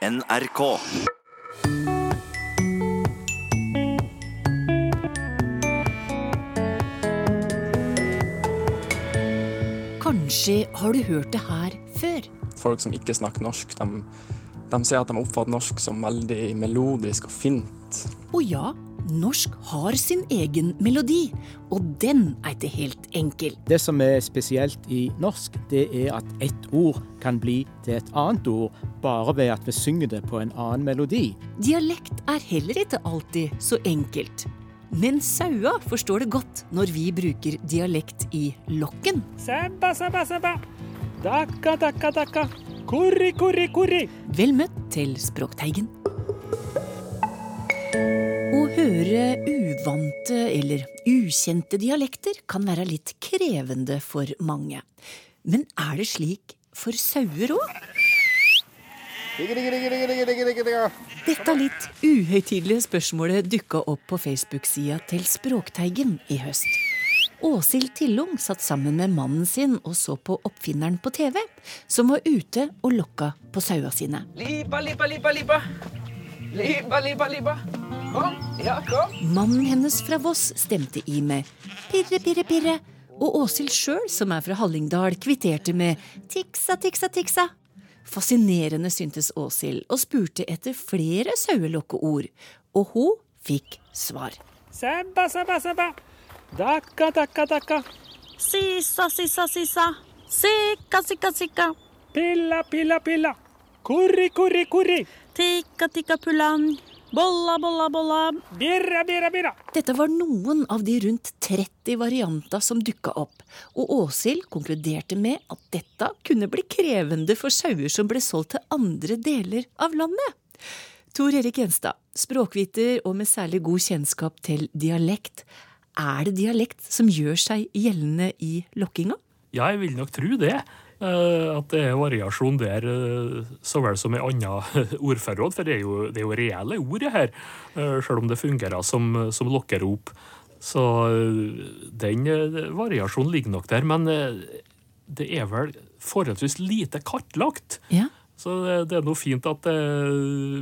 NRK. Kanskje har du hørt det her før? Folk som ikke snakker norsk, de, de sier at de oppfatter norsk som veldig melodisk og fint. Og ja, norsk har sin egen melodi, og den er ikke helt enkel. Det som er spesielt i norsk, det er at ett ord kan bli til et annet ord bare ved at vi synger det på en annen melodi. Dialekt er heller ikke alltid så enkelt. Men saua forstår det godt når vi bruker dialekt i lokken. Sebba, sebba, sebba. Dakka, dakka, dakka. Kurri, kurri, kurri. Vel møtt til Språkteigen. Høre uvante eller ukjente dialekter kan være litt krevende for mange. Men er det slik for sauer òg? Dette litt uhøytidelige spørsmålet dukka opp på Facebook-sida til Språkteigen i høst. Åshild Tillung satt sammen med mannen sin og så på Oppfinneren på TV, som var ute og lokka på saua sine. Liba, liba, liba, liba. Liba, liba, liba. Kom, ja, kom. Mannen hennes fra Voss stemte i med pirre, pirre, pirre. Og Åshild sjøl, som er fra Hallingdal, kvitterte med tiksa, tiksa, tiksa. Fascinerende syntes Åshild, og spurte etter flere sauelokkeord. Og hun fikk svar. Sebba, sebba, sebba. Dakka, dakka, dakka. Sisa, sisa, sisa. Sikka, sikka, sikka. Pilla, pilla, pilla. Kurri, kurri, kurri. Tikka, tikka, pullan. Bolla, bolla, bolla. Birra, birra, birra. Dette var noen av de rundt 30 varianta som dukka opp, og Åshild konkluderte med at dette kunne bli krevende for sauer som ble solgt til andre deler av landet. Tor Erik Gjenstad, språkviter og med særlig god kjennskap til dialekt. Er det dialekt som gjør seg gjeldende i lokkinga? Ja, jeg vil nok tro det. Eh, At det er variasjon der eh, så vel som i andre ordforråd. For det er jo, det er jo reelle ord det her, eh, selv om det fungerer som, som lokkerop. Så den variasjonen ligger nok der. Men det er vel forholdsvis lite kartlagt. Ja. Så det, det er noe fint at det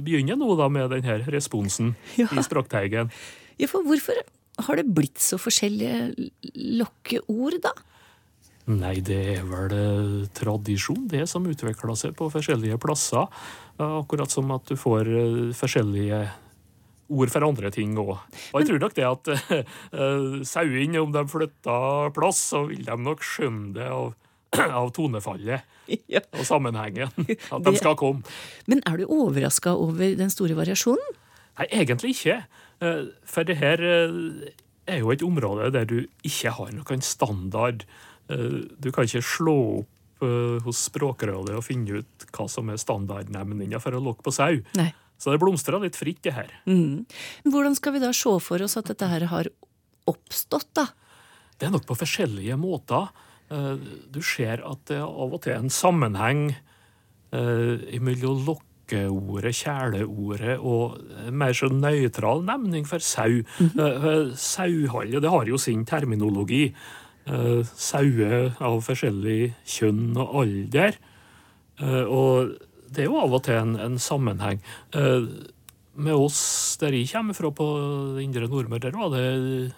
begynner nå da med denne responsen Ja. i strakteigen. ja, for hvorfor har det blitt så forskjellige lokkeord, da? Nei, det er vel eh, tradisjon, det som utvikler seg på forskjellige plasser. Eh, Akkurat som at du får eh, forskjellige ord for andre ting òg. Og jeg tror nok det at uh, sauene, om de flytter plass, så vil de nok skjønne det av, av tonefallet Ja. og sammenhengen. At de Det- skal komme. Men er du overraska over den store variasjonen? Nei, egentlig ikke. Eh, For det her eh, er jo et område der du ikke har noen standard. Eh, Du kan ikke slå opp eh, hos Språkrådet og finne ut hva som er standardnemninga for å lokke på sau. Nei. Så det blomstrer litt fritt, det her. Mm. Hvordan skal vi da se for oss at dette her har oppstått, da? Det er nok på forskjellige måter. Eh, Du ser at det av og til er en sammenheng mellom lokkeordet, kjæleordet og mer så nøytral nemning for sau. Eh, Sauhallet det har jo sin terminologi. Eh, Sauer av forskjellig kjønn og alder. Eh, Og det er jo av og til en, en sammenheng. Eh, Med oss der jeg kommer fra på indre Nordmøre, der var det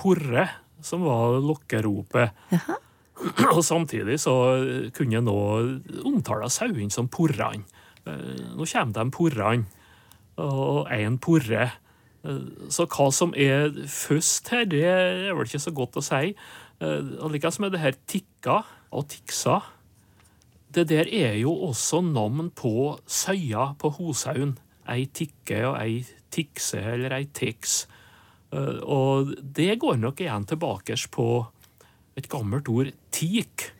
porre som var lokkeropet. Og samtidig så kunne jeg nå omtale sauene som porrene. Eh, Nå kommer de porrene, og én porre. Så hva som er først her, det er vel ikke så godt å si. Eh, Og likevel med det her tikka og tiksa. Det der er jo også navn på søya på Hoshaugen. Ei tikke og ei tikse eller ei tiks. Eh, Og det går nok igjen tilbake på et gammelt ord, tik,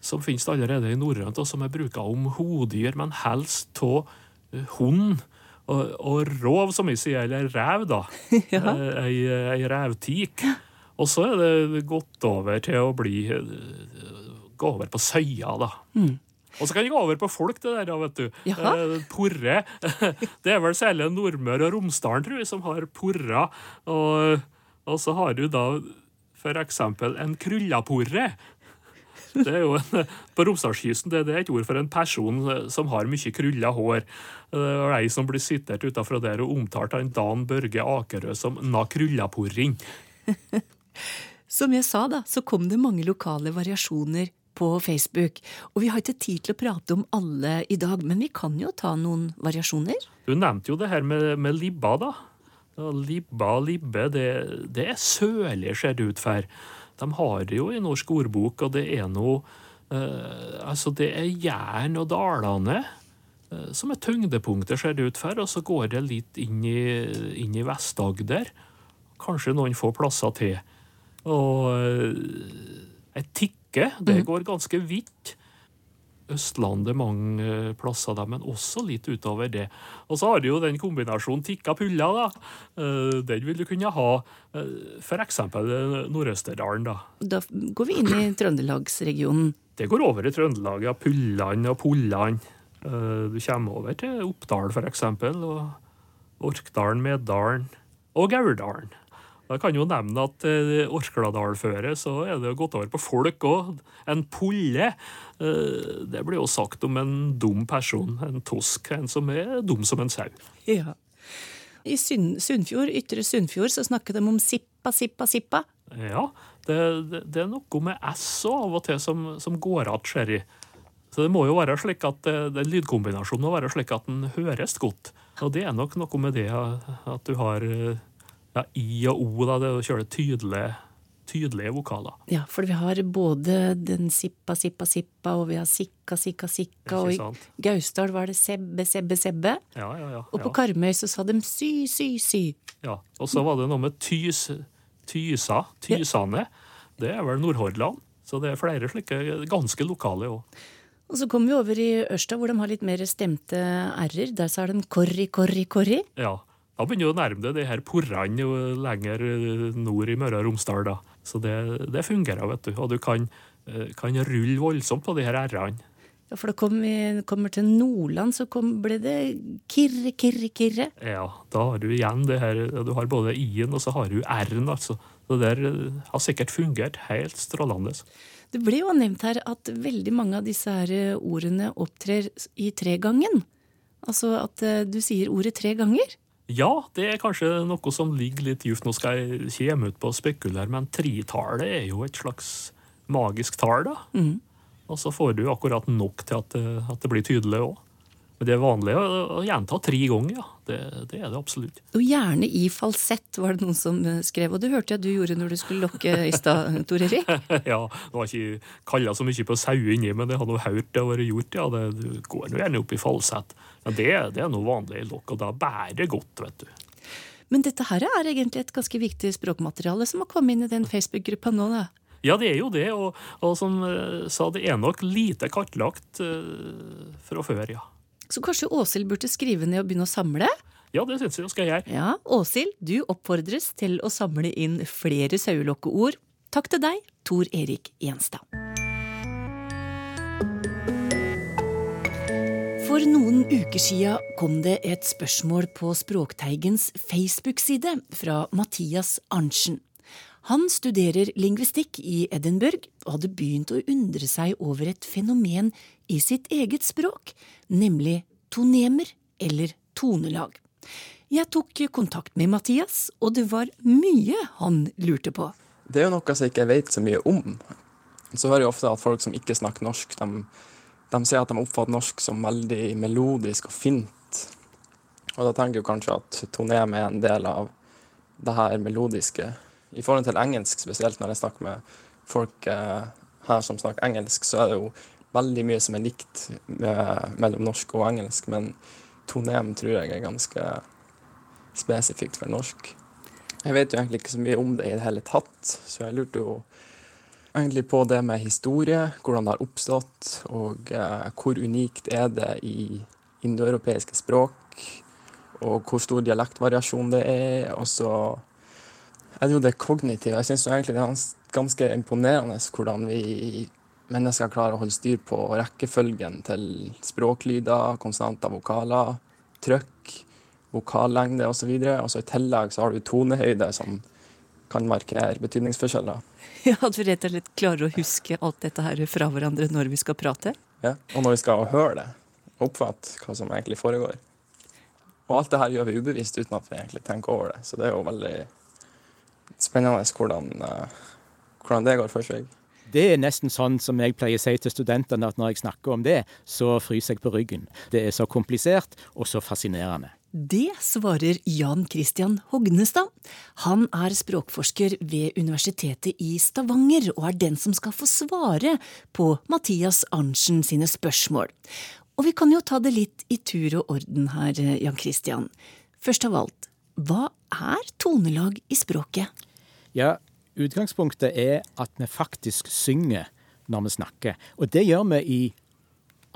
som finnes allerede i norrønt, og som er bruka om hodyr, men helst av hund. Og, og rov, som vi sier, eller rev, da. Ja. Eh, Ei, ei revtik. Og så er det gått over til å bli eh, Gå over på søya, da. Og så kan det gå over på folk, det der, vet du. Jaha. Eh, porre. Det er vel særlig Nordmøre og Romsdalen, tror jeg, som har porra. Og, og så har du da for eksempel en krullaporre. Det er jo en, på Romsdalskysten det, det er et ord for en person eh, som har mye krulla hår. Det er ei som blir sitert utenfor der og omtalt av Dan Børge Akerø som na krullaporring. Som jeg sa, da, så kom det mange lokale variasjoner på Facebook. Og vi har ikke tid til å prate om alle i dag, men vi kan jo ta noen variasjoner. Du nevnte jo det her med, med libba, da. Libba libbe, det, det er sørlig, ser det ut for. De har det jo i norsk ordbok, og det er noe eh, Altså, det er Jæren og Dalane eh, som er tyngdepunktet, ser det ut for, og så går det litt inn i, inn i Vest-Agder. Kanskje noen få plasser til. Og jeg et tikke, det går ganske vidt. Østlandet mange eh, plasser, der, men også litt utover det. Og så har du jo den kombinasjonen tikka-pulla. da. Eh, Den vil du kunne ha eh, f.eks. Nordøsterdalen. da. Da går vi inn i Trøndelagsregionen. Det går over i Trøndelag, ja. Pullene og Pollan. Eh, Du kommer over til Oppdal, f.eks., og Orkdalen, Meddalen og Gauldalen. Da kan jo nevne at eh, Orkladalføret så er det jo gått over på folk òg. En pulle. Eh, det blir jo sagt om en dum person. En tosk. En som er dum som en sau. Ja. I Sunnfjord, Ytre Sunnfjord så snakker de om sippa, sippa, sippa. Ja, det, det, det er noe med S og av og til som, som går att, ser jeg. Så det må jo være slik at eh, den lydkombinasjonen må være slik at den høres godt. Og det er nok noe med det at du har eh, ja, I og O, da, det å kjøre tydelige, tydelige vokaler. Ja, for vi har både den sippa, sippa, sippa, og vi har sikka, sikka, sikka, og i? Gausdal var det sebbe, sebbe, sebbe. Ja, ja, ja. Og på. Karmøy så sa de sy, sy, sy. ja. Og så var det noe med tys, tysa, tysane. Det er vel Nordhordland. Så det er flere slike ganske lokale òg. Og så kommer vi over i Ørsta, hvor de har litt mer stemte r-er. Der sa de korri, korri, korri. Ja. Da begynner du å nærme deg de her porrene jo lenger eh, nord i Møre og Romsdal. da. Så det, det fungerer, vet du. Og du kan, eh, kan rulle voldsomt på de her r-ene. Ja, for da kom vi kommer til Nordland, så kom, ble det kirre, kirre, kirre. Ja, da har du igjen det her Du har både i-en, og så har du r-en, altså. Det der eh, har sikkert fungert helt strålende. Det ble jo nevnt her at veldig mange av disse her ordene opptrer i tregangen. Altså at du sier ordet tre ganger. Ja, det er kanskje noe som ligger litt djupt. Nå skal jeg komme ut på å spekulere, men tritallet er jo et slags magisk tall, da. Og så får du akkurat nok til at det, at det blir tydelig òg. Men det er vanlig å, å gjenta tre ganger, ja. Det, det er det absolutt. Og gjerne i falsett, var det noen som eh, skrev. Og det hørte jeg du gjorde når du skulle lokke i stad, Tor Erik. ja, nå har jeg ikke kalla så mye på sauer inni, men det har nå hørt det har vært gjort. ja, det, går nå gjerne opp i falsett. Ja, det, det er noe vanlig i lokk, og da bærer det godt, vet du. Men dette her er egentlig et ganske viktig språkmateriale som har kommet inn i den Facebook-gruppa nå, da. Ja, det er jo det, og, og som uh, sa, det er nok lite kartlagt uh, fra før, ja. Så kanskje Åshild burde skrive ned og begynne å samle? Ja, det syns jeg jeg skal gjøre. Ja, Åshild, du oppfordres til å samle inn flere sauelokkeord. Takk til deg, Tor Erik Gjenstad. For noen uker sia kom det et spørsmål på Språkteigens Facebook-side fra Mathias Arntzen. Han studerer lingvistikk i Edinburgh og hadde begynt å undre seg over et fenomen i sitt eget språk, nemlig tonemer eller tonelag. Jeg tok kontakt med Mathias, og det var mye han lurte på. Det er jo noe som jeg ikke vet så mye om. Så hører jeg ofte at folk som ikke snakker norsk, de, de sier at de oppfatter norsk som veldig melodisk og fint. Og da tenker jeg kanskje at tonem er en del av det her melodiske. I forhold til engelsk, spesielt når jeg snakker med folk eh, her som snakker engelsk, så er det jo veldig mye som er likt med, mellom norsk og engelsk, men tonem tror jeg er ganske spesifikt for norsk. Jeg vet jo egentlig ikke så mye om det i det hele tatt, så jeg lurte jo egentlig på det med historie, hvordan det har oppstått, og eh, hvor unikt er det i indoeuropeiske språk, og hvor stor dialektvariasjon det er, og så er det jo det kognitive. Jeg syns egentlig det er ganske imponerende hvordan vi mennesker klarer å holde styr på rekkefølgen til språklyder, konstanter, vokaler, trykk, vokallengde osv. Og så i tillegg så har du tonehøyde som kan markere betydningsforskjeller. Ja, At vi rett og slett klarer å huske alt dette her fra hverandre når vi skal prate? Ja. Og når vi skal høre det, oppfatte hva som egentlig foregår. Og alt det her gjør vi ubevisst uten at vi egentlig tenker over det. Så det er jo veldig spennende hvordan, eh, hvordan det går for seg. Det er nesten sånn som jeg pleier å si til studentene, at når jeg snakker om det, så fryser jeg på ryggen. Det er så komplisert og så fascinerende. Det svarer Jan Christian Hognestad. Han er språkforsker ved Universitetet i Stavanger, og er den som skal få svare på Mathias Arntzen sine spørsmål. Og vi kan jo ta det litt i tur og orden her, Jan Christian. Først av alt, hva er tonelag i språket? Ja, utgangspunktet er at vi faktisk synger når vi snakker. Og det gjør vi i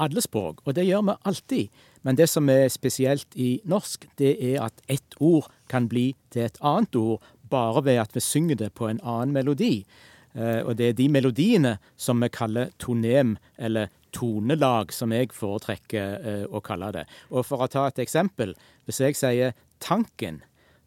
alle språk, og det gjør vi alltid. Men det som er spesielt i norsk, det er at ett ord kan bli til et annet ord bare ved at vi synger det på en annen melodi. Eh, og det er de melodiene som vi kaller tonem, eller tonelag, som jeg foretrekker eh, å kalle det. Og for å ta et eksempel. Hvis jeg sier tanken,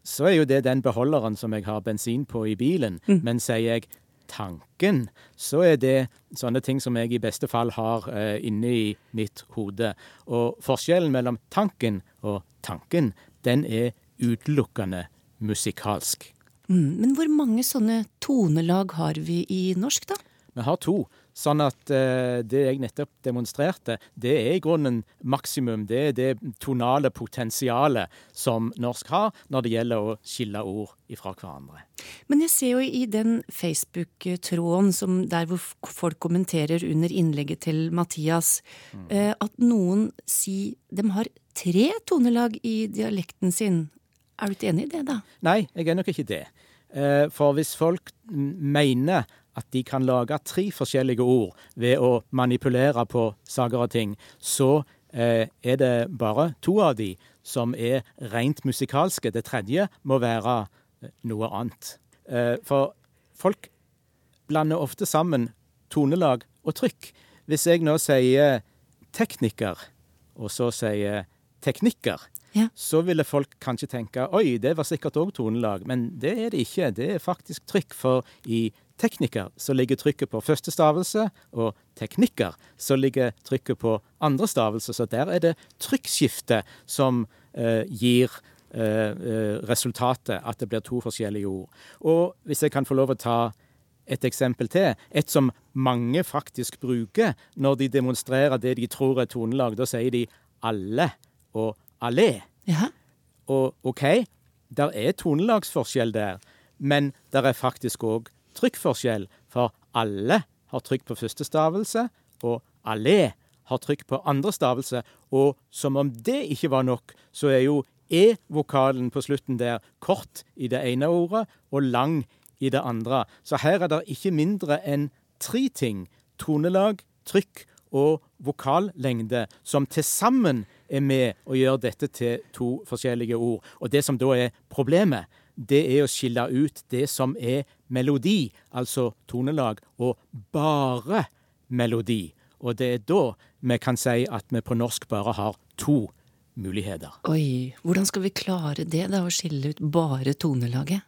så er jo det den beholderen som jeg har bensin på i bilen. Mm. Men sier jeg tanken, så er det sånne ting som jeg i beste fall har eh, inne i mitt hode. Og forskjellen mellom tanken og tanken, den er utelukkende musikalsk. Mm, men hvor mange sånne tonelag har vi i norsk, da? Vi har to. Sånn at eh, det jeg nettopp demonstrerte, det er i grunnen maksimum. Det er det tonale potensialet som norsk har når det gjelder å skille ord ifra hverandre. Men jeg ser jo i den Facebook-tråden der hvor folk kommenterer under innlegget til Mathias, mm. eh, at noen sier de har tre tonelag i dialekten sin. Er du ikke enig i det, da? Nei, jeg er nok ikke det. Uh, for hvis folk mener at de kan lage tre forskjellige ord ved å manipulere på saker og ting, så eh, er det bare to av de som er rent musikalske. Det tredje må være eh, noe annet. Eh, for folk blander ofte sammen tonelag og trykk. Hvis jeg nå sier tekniker, og så sier teknikker, ja. så ville folk kanskje tenke oi, det var sikkert òg tonelag. Men det er det ikke. Det er faktisk trykk. For i tekniker så ligger trykket på første stavelse, og teknikker så ligger trykket på andre stavelse. Så der er det trykkskiftet som eh, gir eh, eh, resultatet, at det blir to forskjellige ord. Og hvis jeg kan få lov å ta et eksempel til, et som mange faktisk bruker når de demonstrerer det de tror er tonelag, da sier de alle og allé. Ja. Og OK, der er tonelagsforskjell der, men der er faktisk òg trykkforskjell, for alle har trykk på første stavelse, og allé har trykk på andre stavelse. Og som om det ikke var nok, så er jo e-vokalen på slutten der kort i det ene ordet og lang i det andre. Så her er det ikke mindre enn tre ting. Tonelag, trykk og vokallengde, som til sammen er med og gjør dette til to forskjellige ord. Og det som da er problemet, det er å skille ut det som er melodi, altså tonelag, og bare melodi. Og det er da vi kan si at vi på norsk bare har to muligheter. Oi, hvordan skal vi klare det, da, å skille ut bare tonelaget?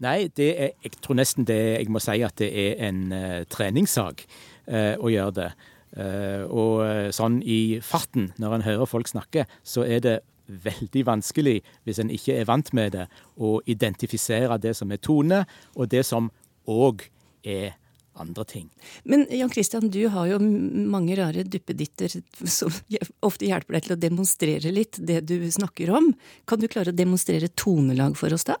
Nei, det er, jeg tror nesten det jeg må si at det er en uh, treningssak uh, å gjøre det. Uh, og sånn i farten, når en hører folk snakke, så er det veldig vanskelig, hvis en ikke er vant med det, å identifisere det som er tone, og det som òg er andre ting. Men Jan Christian, du har jo mange rare duppeditter som ofte hjelper deg til å demonstrere litt det du snakker om. Kan du klare å demonstrere tonelag for oss, da?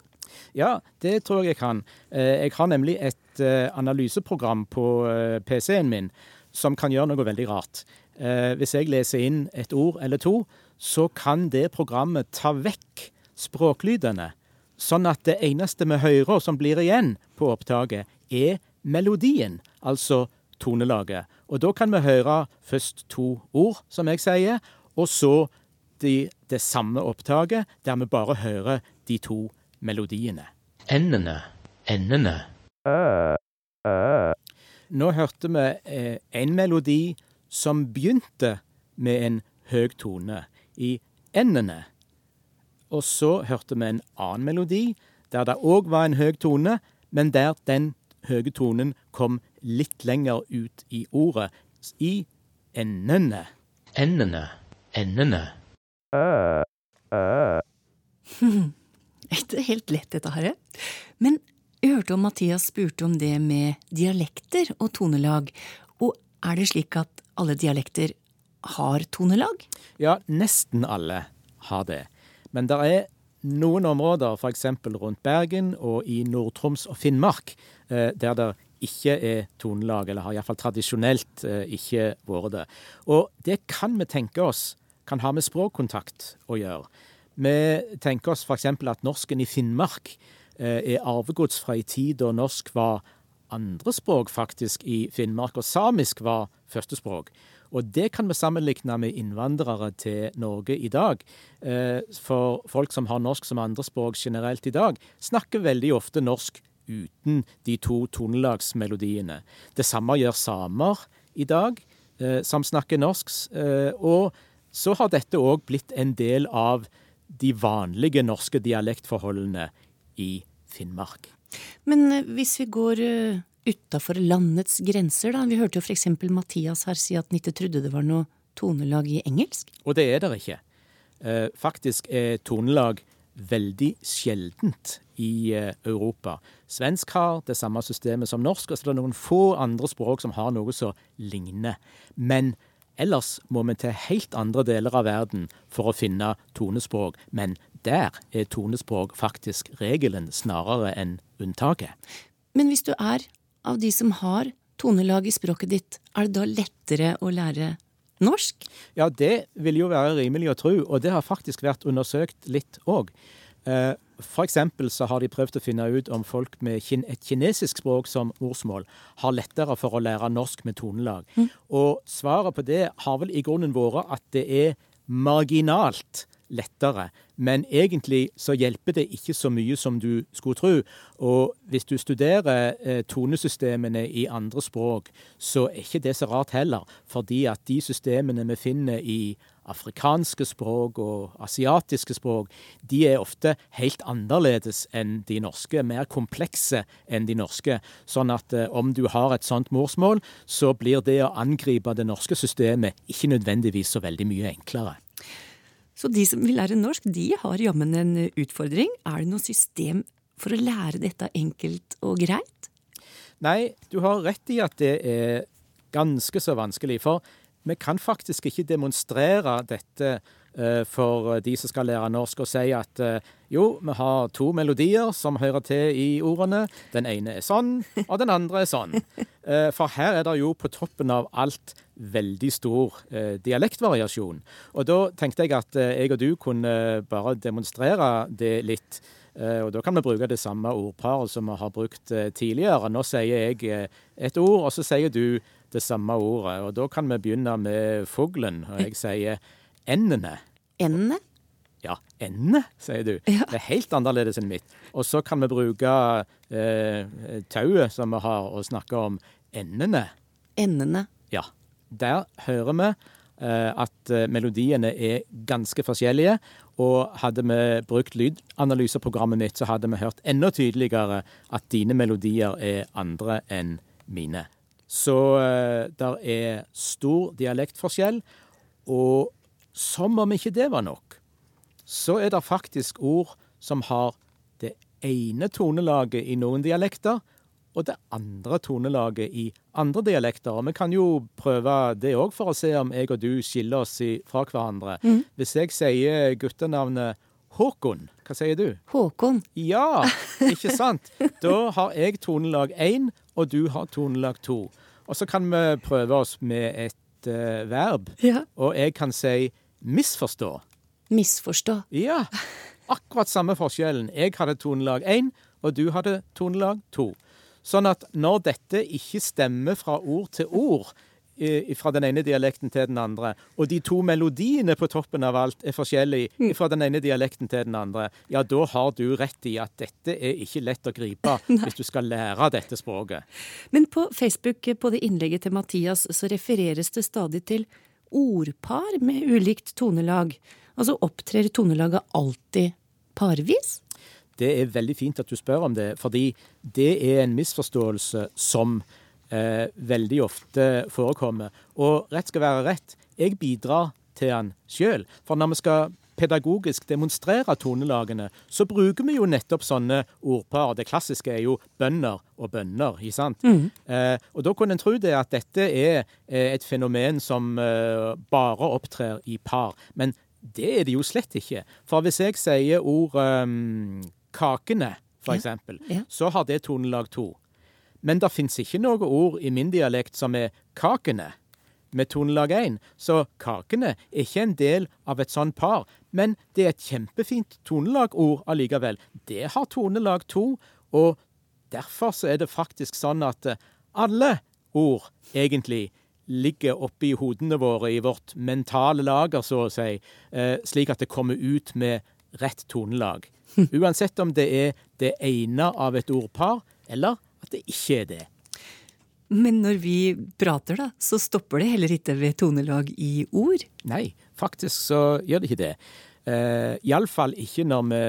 Ja, det tror jeg jeg kan. Eh, jeg har nemlig et eh, analyseprogram på eh, PC-en min som kan gjøre noe veldig rart. Hvis jeg leser inn et ord eller to, så kan det programmet ta vekk språklydene, sånn at det eneste vi hører som blir igjen på opptaket, er melodien, altså tonelaget. Og da kan vi høre først to ord, som jeg sier, og så de, det samme opptaket, der vi bare hører de to melodiene. Endene. Endene. Nå hørte vi eh, en melodi som begynte med en høy tone i endene. Og så hørte vi en annen melodi der det òg var en høy tone, men der den høye tonen kom litt lenger ut i ordet, i endene. Endene. Endene. Ikke helt lett, dette her. Men jeg hørte om Mathias spurte om det med dialekter og tonelag. Og er det slik at alle dialekter har tonelag? Ja, nesten alle har det. Men det er noen områder, f.eks. rundt Bergen og i Nord-Troms og Finnmark, eh, der det ikke er tonelag, eller har iallfall tradisjonelt eh, ikke vært det. Og det kan vi tenke oss kan ha med språkkontakt å gjøre. Vi tenker oss f.eks. at norsken i Finnmark eh, er arvegods fra ei tid da norsk var andre språk faktisk i Finnmark, og samisk var første språk. Og det kan vi sammenligne med innvandrere til Norge i dag. Eh, for folk som har norsk som andrespråk generelt i dag, snakker veldig ofte norsk uten de to tonelagsmelodiene. Det samme gjør samer i dag, eh, som snakker norsk. Eh, og så har dette òg blitt en del av de vanlige norske dialektforholdene i Finnmark. Men hvis vi går utafor landets grenser, da. Vi hørte jo f.eks. Mathias her si at han ikke trodde det var noe tonelag i engelsk. Og det er det ikke. Eh, faktisk er tonelag veldig sjeldent i eh, Europa. Svensk har det samme systemet som norsk, og så er det noen få andre språk som har noe som ligner. Men ellers må vi til helt andre deler av verden for å finne tonespråk. Men der er tonespråk faktisk regelen snarere enn unntaket. Men hvis du er av de som har tonelag i språket ditt, er det da lettere å lære norsk? Ja, det vil jo være rimelig å tro, og det har faktisk vært undersøkt litt òg. F.eks. for eksempel så har de prøvd å finne ut om folk med et kinesisk språk som morsmål har lettere for å lære norsk med tonelag. Mm. Og svaret på det har vel i grunnen vært at det er marginalt lettere. Men egentlig så hjelper det ikke så mye som du skulle tro. Og hvis du studerer eh, tonesystemene i andre språk, så er ikke det så rart heller. Fordi at de systemene vi finner i afrikanske språk og asiatiske språk, de er ofte helt annerledes enn de norske. Mer komplekse enn de norske. Sånn at eh, om du har et sånt morsmål, så blir det å angripe det norske systemet ikke nødvendigvis så veldig mye enklere. Så de som vil lære norsk, de har jammen en utfordring. Er det noe system for å lære dette enkelt og greit? Nei, du har rett i at det er ganske så vanskelig. For vi kan faktisk ikke demonstrere dette for de som skal lære norsk, å si at uh, jo, vi har to melodier som hører til i ordene. Den ene er sånn, og den andre er sånn. For her er det jo på toppen av alt veldig stor eh, dialektvariasjon. Og da tenkte jeg at eh, jeg og du kunne bare demonstrere det litt. Eh, og da kan vi bruke det samme ordparet som vi har brukt eh, tidligere. Nå sier jeg eh, et ord, og så sier du det samme ordet. Og da kan vi begynne med fuglen, og jeg sier endene. Endene? Ja, endene, sier du. Ja. Det er helt annerledes enn mitt. Og så kan vi bruke eh, tauet som vi har, og snakke om endene. Endene. Ja. Der hører vi eh, at eh, melodiene er ganske forskjellige. Og hadde vi brukt lydanalyseprogrammet mitt, så hadde vi hørt enda tydeligere at dine melodier er andre enn mine. Så eh, der er stor dialektforskjell. Og som om ikke det var nok, så er det faktisk ord som har det ene tonelaget i noen dialekter, og det andre tonelaget i andre dialekter. Og vi kan jo prøve det òg, for å se om jeg og du skiller oss fra hverandre. Mm. Hvis jeg sier guttenavnet Håkon, hva sier du? Håkon. Ja, ikke sant? Da har jeg tonelag én, og du har tonelag to. Og så kan vi prøve oss med et uh, verb. Ja. Og jeg kan si misforstå. Misforstå. Ja. Akkurat samme forskjellen. Jeg hadde tonelag én, og du hadde tonelag to. Sånn at når dette ikke stemmer fra ord til ord, fra den ene dialekten til den andre, og de to melodiene på toppen av alt er forskjellige mm. fra den ene dialekten til den andre, ja, da har du rett i at dette er ikke lett å gripe hvis du skal lære dette språket. Men på Facebook, på det innlegget til Mathias, så refereres det stadig til ordpar med ulikt tonelag. Altså opptrer tonelaget alltid parvis? det er veldig fint at du spør om det, fordi det er en misforståelse som eh, veldig ofte forekommer. Og rett skal være rett. Jeg bidrar til den sjøl. For når vi skal pedagogisk demonstrere tonelagene, så bruker vi jo nettopp sånne ordpar. Det klassiske er jo bønder og bønner, ikke sant? Mm. Eh, og da kunne en tro det at dette er eh, et fenomen som eh, bare opptrer i par. Men det er det jo slett ikke. For hvis jeg sier ord um, kakene, for Ja, eksempel, ja. så har det tonelag to. Men det fins ikke noe ord i min dialekt som er kakene med tonelag 1. Så kakene er ikke en del av et sånt par. Men det er et kjempefint tonelagord allikevel. Det har tonelag 2, og derfor så er det faktisk sånn at eh, alle ord egentlig ligger oppi hodene våre i vårt mentale lager, så å si, eh, slik at det kommer ut med rett tonelag. Uansett om det er det ene av et ordpar, eller at det ikke er det. Men når vi prater, da, så stopper det heller ikke ved tonelag i ord. Nei, faktisk så gjør det ikke det. Uh, Iallfall ikke når vi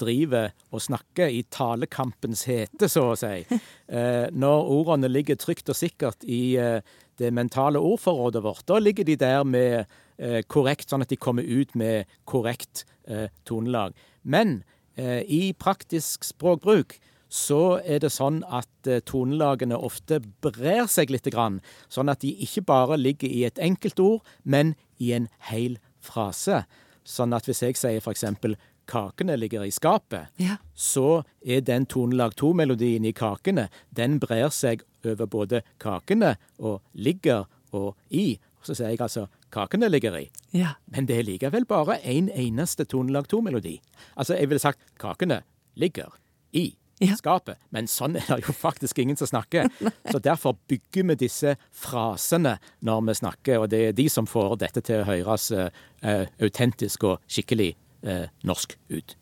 driver og snakker i talekampens hete, så å si. Uh, når ordene ligger trygt og sikkert i uh, det mentale ordforrådet vårt, da ligger de der med uh, korrekt, sånn at de kommer ut med korrekt eh, tonelag. Men eh, i praktisk språkbruk så er det sånn at eh, tonelagene ofte brer seg litt, sånn at de ikke bare ligger i et enkelt ord, men i en hel frase. Sånn at hvis jeg sier for eksempel 'kakene ligger i skapet', Ja. så er den tonelag to-melodien i kakene, den brer seg over både kakene og ligger og i. Så sier jeg altså 'kakene ligger i'. Ja. Men det er likevel bare én en eneste tonelag to-melodi. Altså, jeg ville sagt 'kakene ligger i'. Ja. Skapet. Men sånn er det jo faktisk ingen som snakker. Så derfor bygger vi disse frasene når vi snakker, og det er de som får dette til å høres eh, autentisk og skikkelig uh, norsk ut.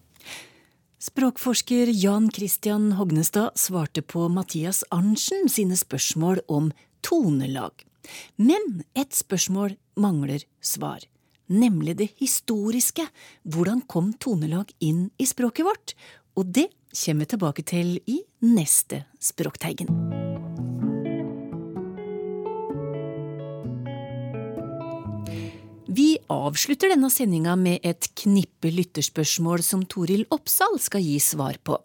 Språkforsker Jan Christian Hognestad svarte på Mathias Arntzen sine spørsmål om tonelag. Men et spørsmål mangler svar, nemlig det historiske. Hvordan kom tonelag inn i språket vårt? Og det kommer vi tilbake til i neste Språkteigen. Vi avslutter denne sendinga med et knippe lytterspørsmål som Toril Oppsal skal gi svar på.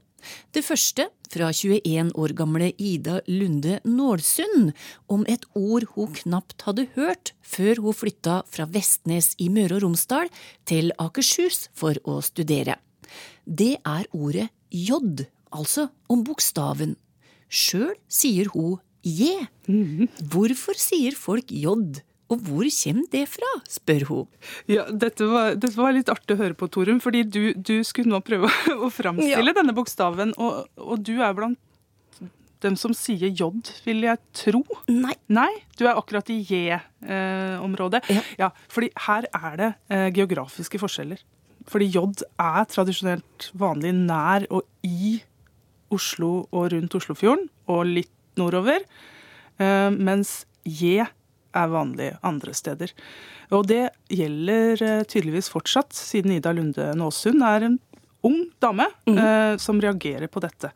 Det første, fra 21 år gamle Ida Lunde Nålsund, om et ord hun knapt hadde hørt før hun flytta fra Vestnes i Møre og Romsdal til Akershus for å studere. Det er ordet J, altså om bokstaven. Sjøl sier hun je. Hvorfor sier folk J? og hvor kommer det fra, spør hun. Ja, dette var, dette var litt artig å høre på, Torunn, fordi du, du skulle nå prøve å framstille denne bokstaven, og, og du er blant dem som sier J, vil jeg tro. Nei. Nei, du er akkurat i J-området. Ja. fordi her er det eh, geografiske forskjeller. Fordi J er tradisjonelt vanlig nær og i Oslo og rundt Oslofjorden, og litt nordover, eh, mens J er vanlig andre steder. Og det gjelder eh, tydeligvis fortsatt, siden Ida Lunde Nåsund er en ung dame eh, som reagerer på dette.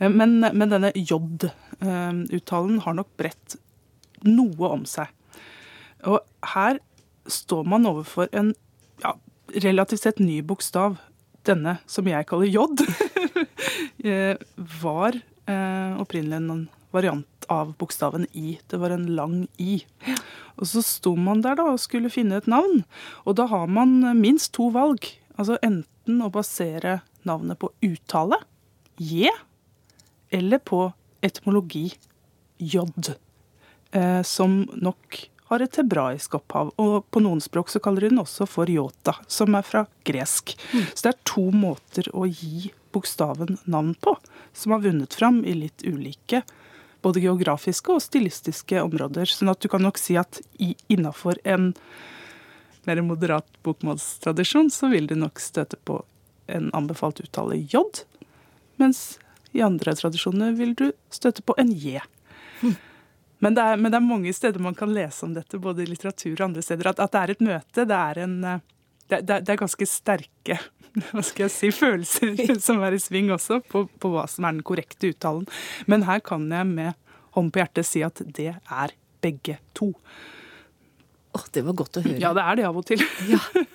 Men, men denne J-uttalen har nok bredt noe om seg. Og her står man overfor en ja, relativt sett ny bokstav. Denne som jeg kaller J, eh, var eh, opprinnelig en variant av bokstaven I. Det var en lang I. Og så sto man der da og skulle finne et navn. Og da har man minst to valg. Altså enten å basere navnet på uttale, J, eller på etymologi, J, eh, som nok har et hebraisk opphav. Og på noen språk så kaller de den også for yota, som er fra gresk. Så det er to måter å gi bokstaven navn på, som har vunnet fram i litt ulike både geografiske og stilistiske områder. Sånn at du kan nok si at innafor en mer moderat bokmålstradisjon, så vil du nok støte på en anbefalt uttale J, mens i andre tradisjoner vil du støte på en J. Men det, er, men det er mange steder man kan lese om dette, både i litteratur og andre steder, at, at det er et møte. Det er, en, eh, det, det, er ganske sterke hva skal jeg si, følelser som er i sving også, på, på hva som er den korrekte uttalen. Men her kan jeg med hånd på hjertet si at det er begge to. Åh, det var godt å høre. Ja, det er det av og til. Ja.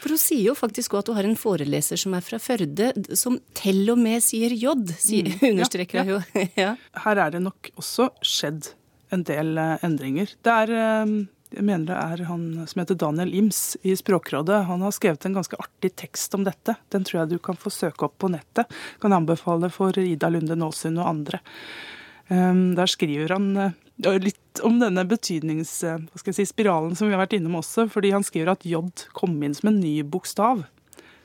For hun sier jo faktisk også at du har en foreleser som er fra Førde, som til og med sier J, sier, understreker hun. jo. ja. Her er det nok også skjedd en del eh, endringer. Det er eh, jeg mener det er han som heter Daniel Ims i Språkrådet. Han har skrevet en ganske artig tekst om dette. Den tror jeg du kan få søke opp på nettet. Kan anbefale for Ida Lunde Nåsund og andre. Um, Der skriver han eh, litt om denne betydnings... Hva skal jeg si, spiralen som vi har vært innom også. Fordi han skriver at J kom inn som en ny bokstav.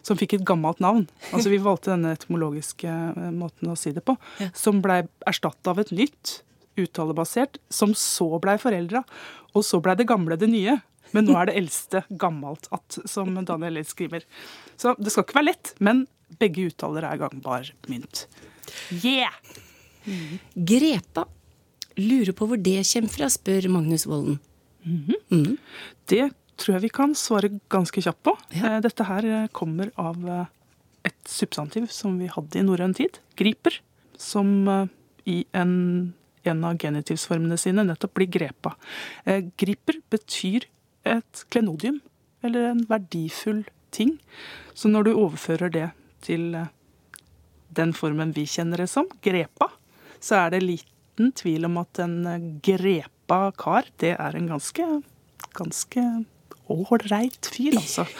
Som fikk et gammelt navn. Altså Vi valgte denne etymologiske måten å si det på. Som blei erstatta av et nytt, uttalebasert, som så blei forelda. Og så blei det gamle det nye. Men nå er det eldste gammelt att, som Daniel Lill skriver. Så det skal ikke være lett, men begge uttaler er gangbar mynt. Yeah! Grepa. Lurer på hvor det kommer fra, spør Magnus Volden. mm. Det tror jeg vi kan svare ganske kjapt på. Ja. Dette her eh, kommer av eh, et substantiv som vi hadde i norrøn tid, griper, som eh, i en, en av genitivsformene sine nettopp blir grepa. Eh, Griper betyr et klenodium, eller en verdifull ting. Så når du overfører det til eh, den formen vi kjenner det som, grepa, så er det liten tvil om at en eh, grepa kar, det er en ganske, ganske ålreit fyr, altså.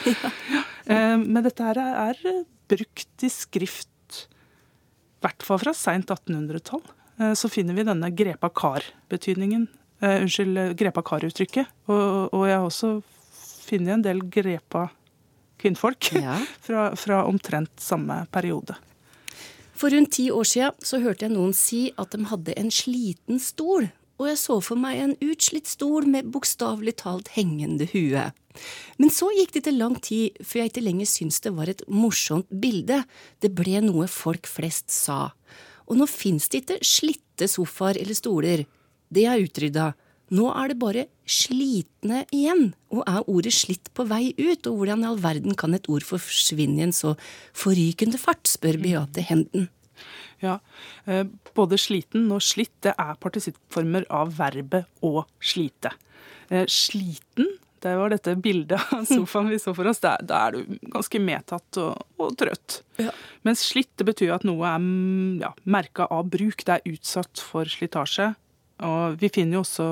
Men dette her er er brukt i skrift, i hvert fall fra seint 1800-tall. Eh, Så finner vi denne grepa kar-betydningen. Uh, unnskyld, eh, grepa kar-uttrykket. Og, og jeg har også funnet en del grepa kvinnfolk Ja. fra, fra omtrent samme periode. For rundt ti år siden så hørte jeg noen si at de hadde en sliten stol, og jeg så for meg en utslitt stol med bokstavelig talt hengende hue. Men så gikk det til lang tid før jeg ikke lenger syntes det var et morsomt bilde, det ble noe folk flest sa. Og nå fins det ikke slitte sofaer eller stoler, det er utrydda. Nå er det bare slitne igjen, og er ordet slitt på vei ut, og hvordan i all verden kan et ord forsvinne i en så forrykende fart, spør Beate Henden. Ja, eh, Både sliten og slitt det er partisittformer av verbet å slite. Eh, Sliten, det var dette bildet av sofaen vi så for oss, da da er du ganske medtatt og, og trøtt. Mens slitt det betyr at noe er mm, ja, merka av bruk, det er utsatt for slitasje. Og vi finner jo også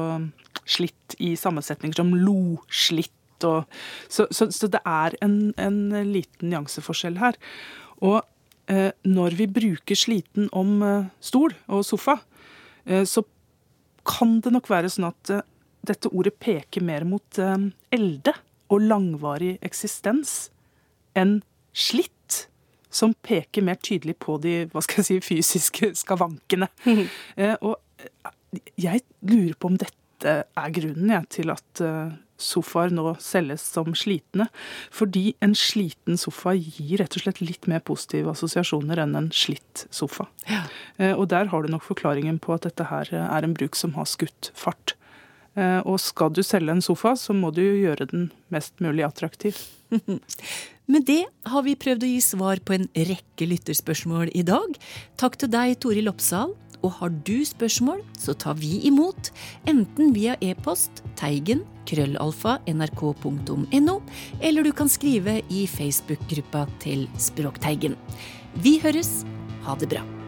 slitt i sammensetninger som lo-slitt. Og, så, så, så det er en, en liten nyanseforskjell her. Og eh, når vi bruker sliten om eh, stol og sofa, eh, så kan det nok være sånn at eh, dette ordet peker mer mot eh, elde og langvarig eksistens enn slitt, som peker mer tydelig på de hva skal jeg si, fysiske skavankene. Eh, og eh, jeg lurer på om dette er grunnen jeg, til at sofaer nå selges som slitne. Fordi en sliten sofa gir rett og slett litt mer positive assosiasjoner enn en slitt sofa. Eh, Og der har du nok forklaringen på at dette her er en bruk som har skutt fart. Eh, Og skal du selge en sofa, så må du gjøre den mest mulig attraktiv. Med det har vi prøvd å gi svar på en rekke lytterspørsmål i dag. Takk til deg, Toril Oppsal. Og har du spørsmål, så tar vi imot, enten via e-post teigen krøllalfa nrk.no, eller du kan skrive i Facebook-gruppa til Språkteigen. Vi høres. Ha det bra.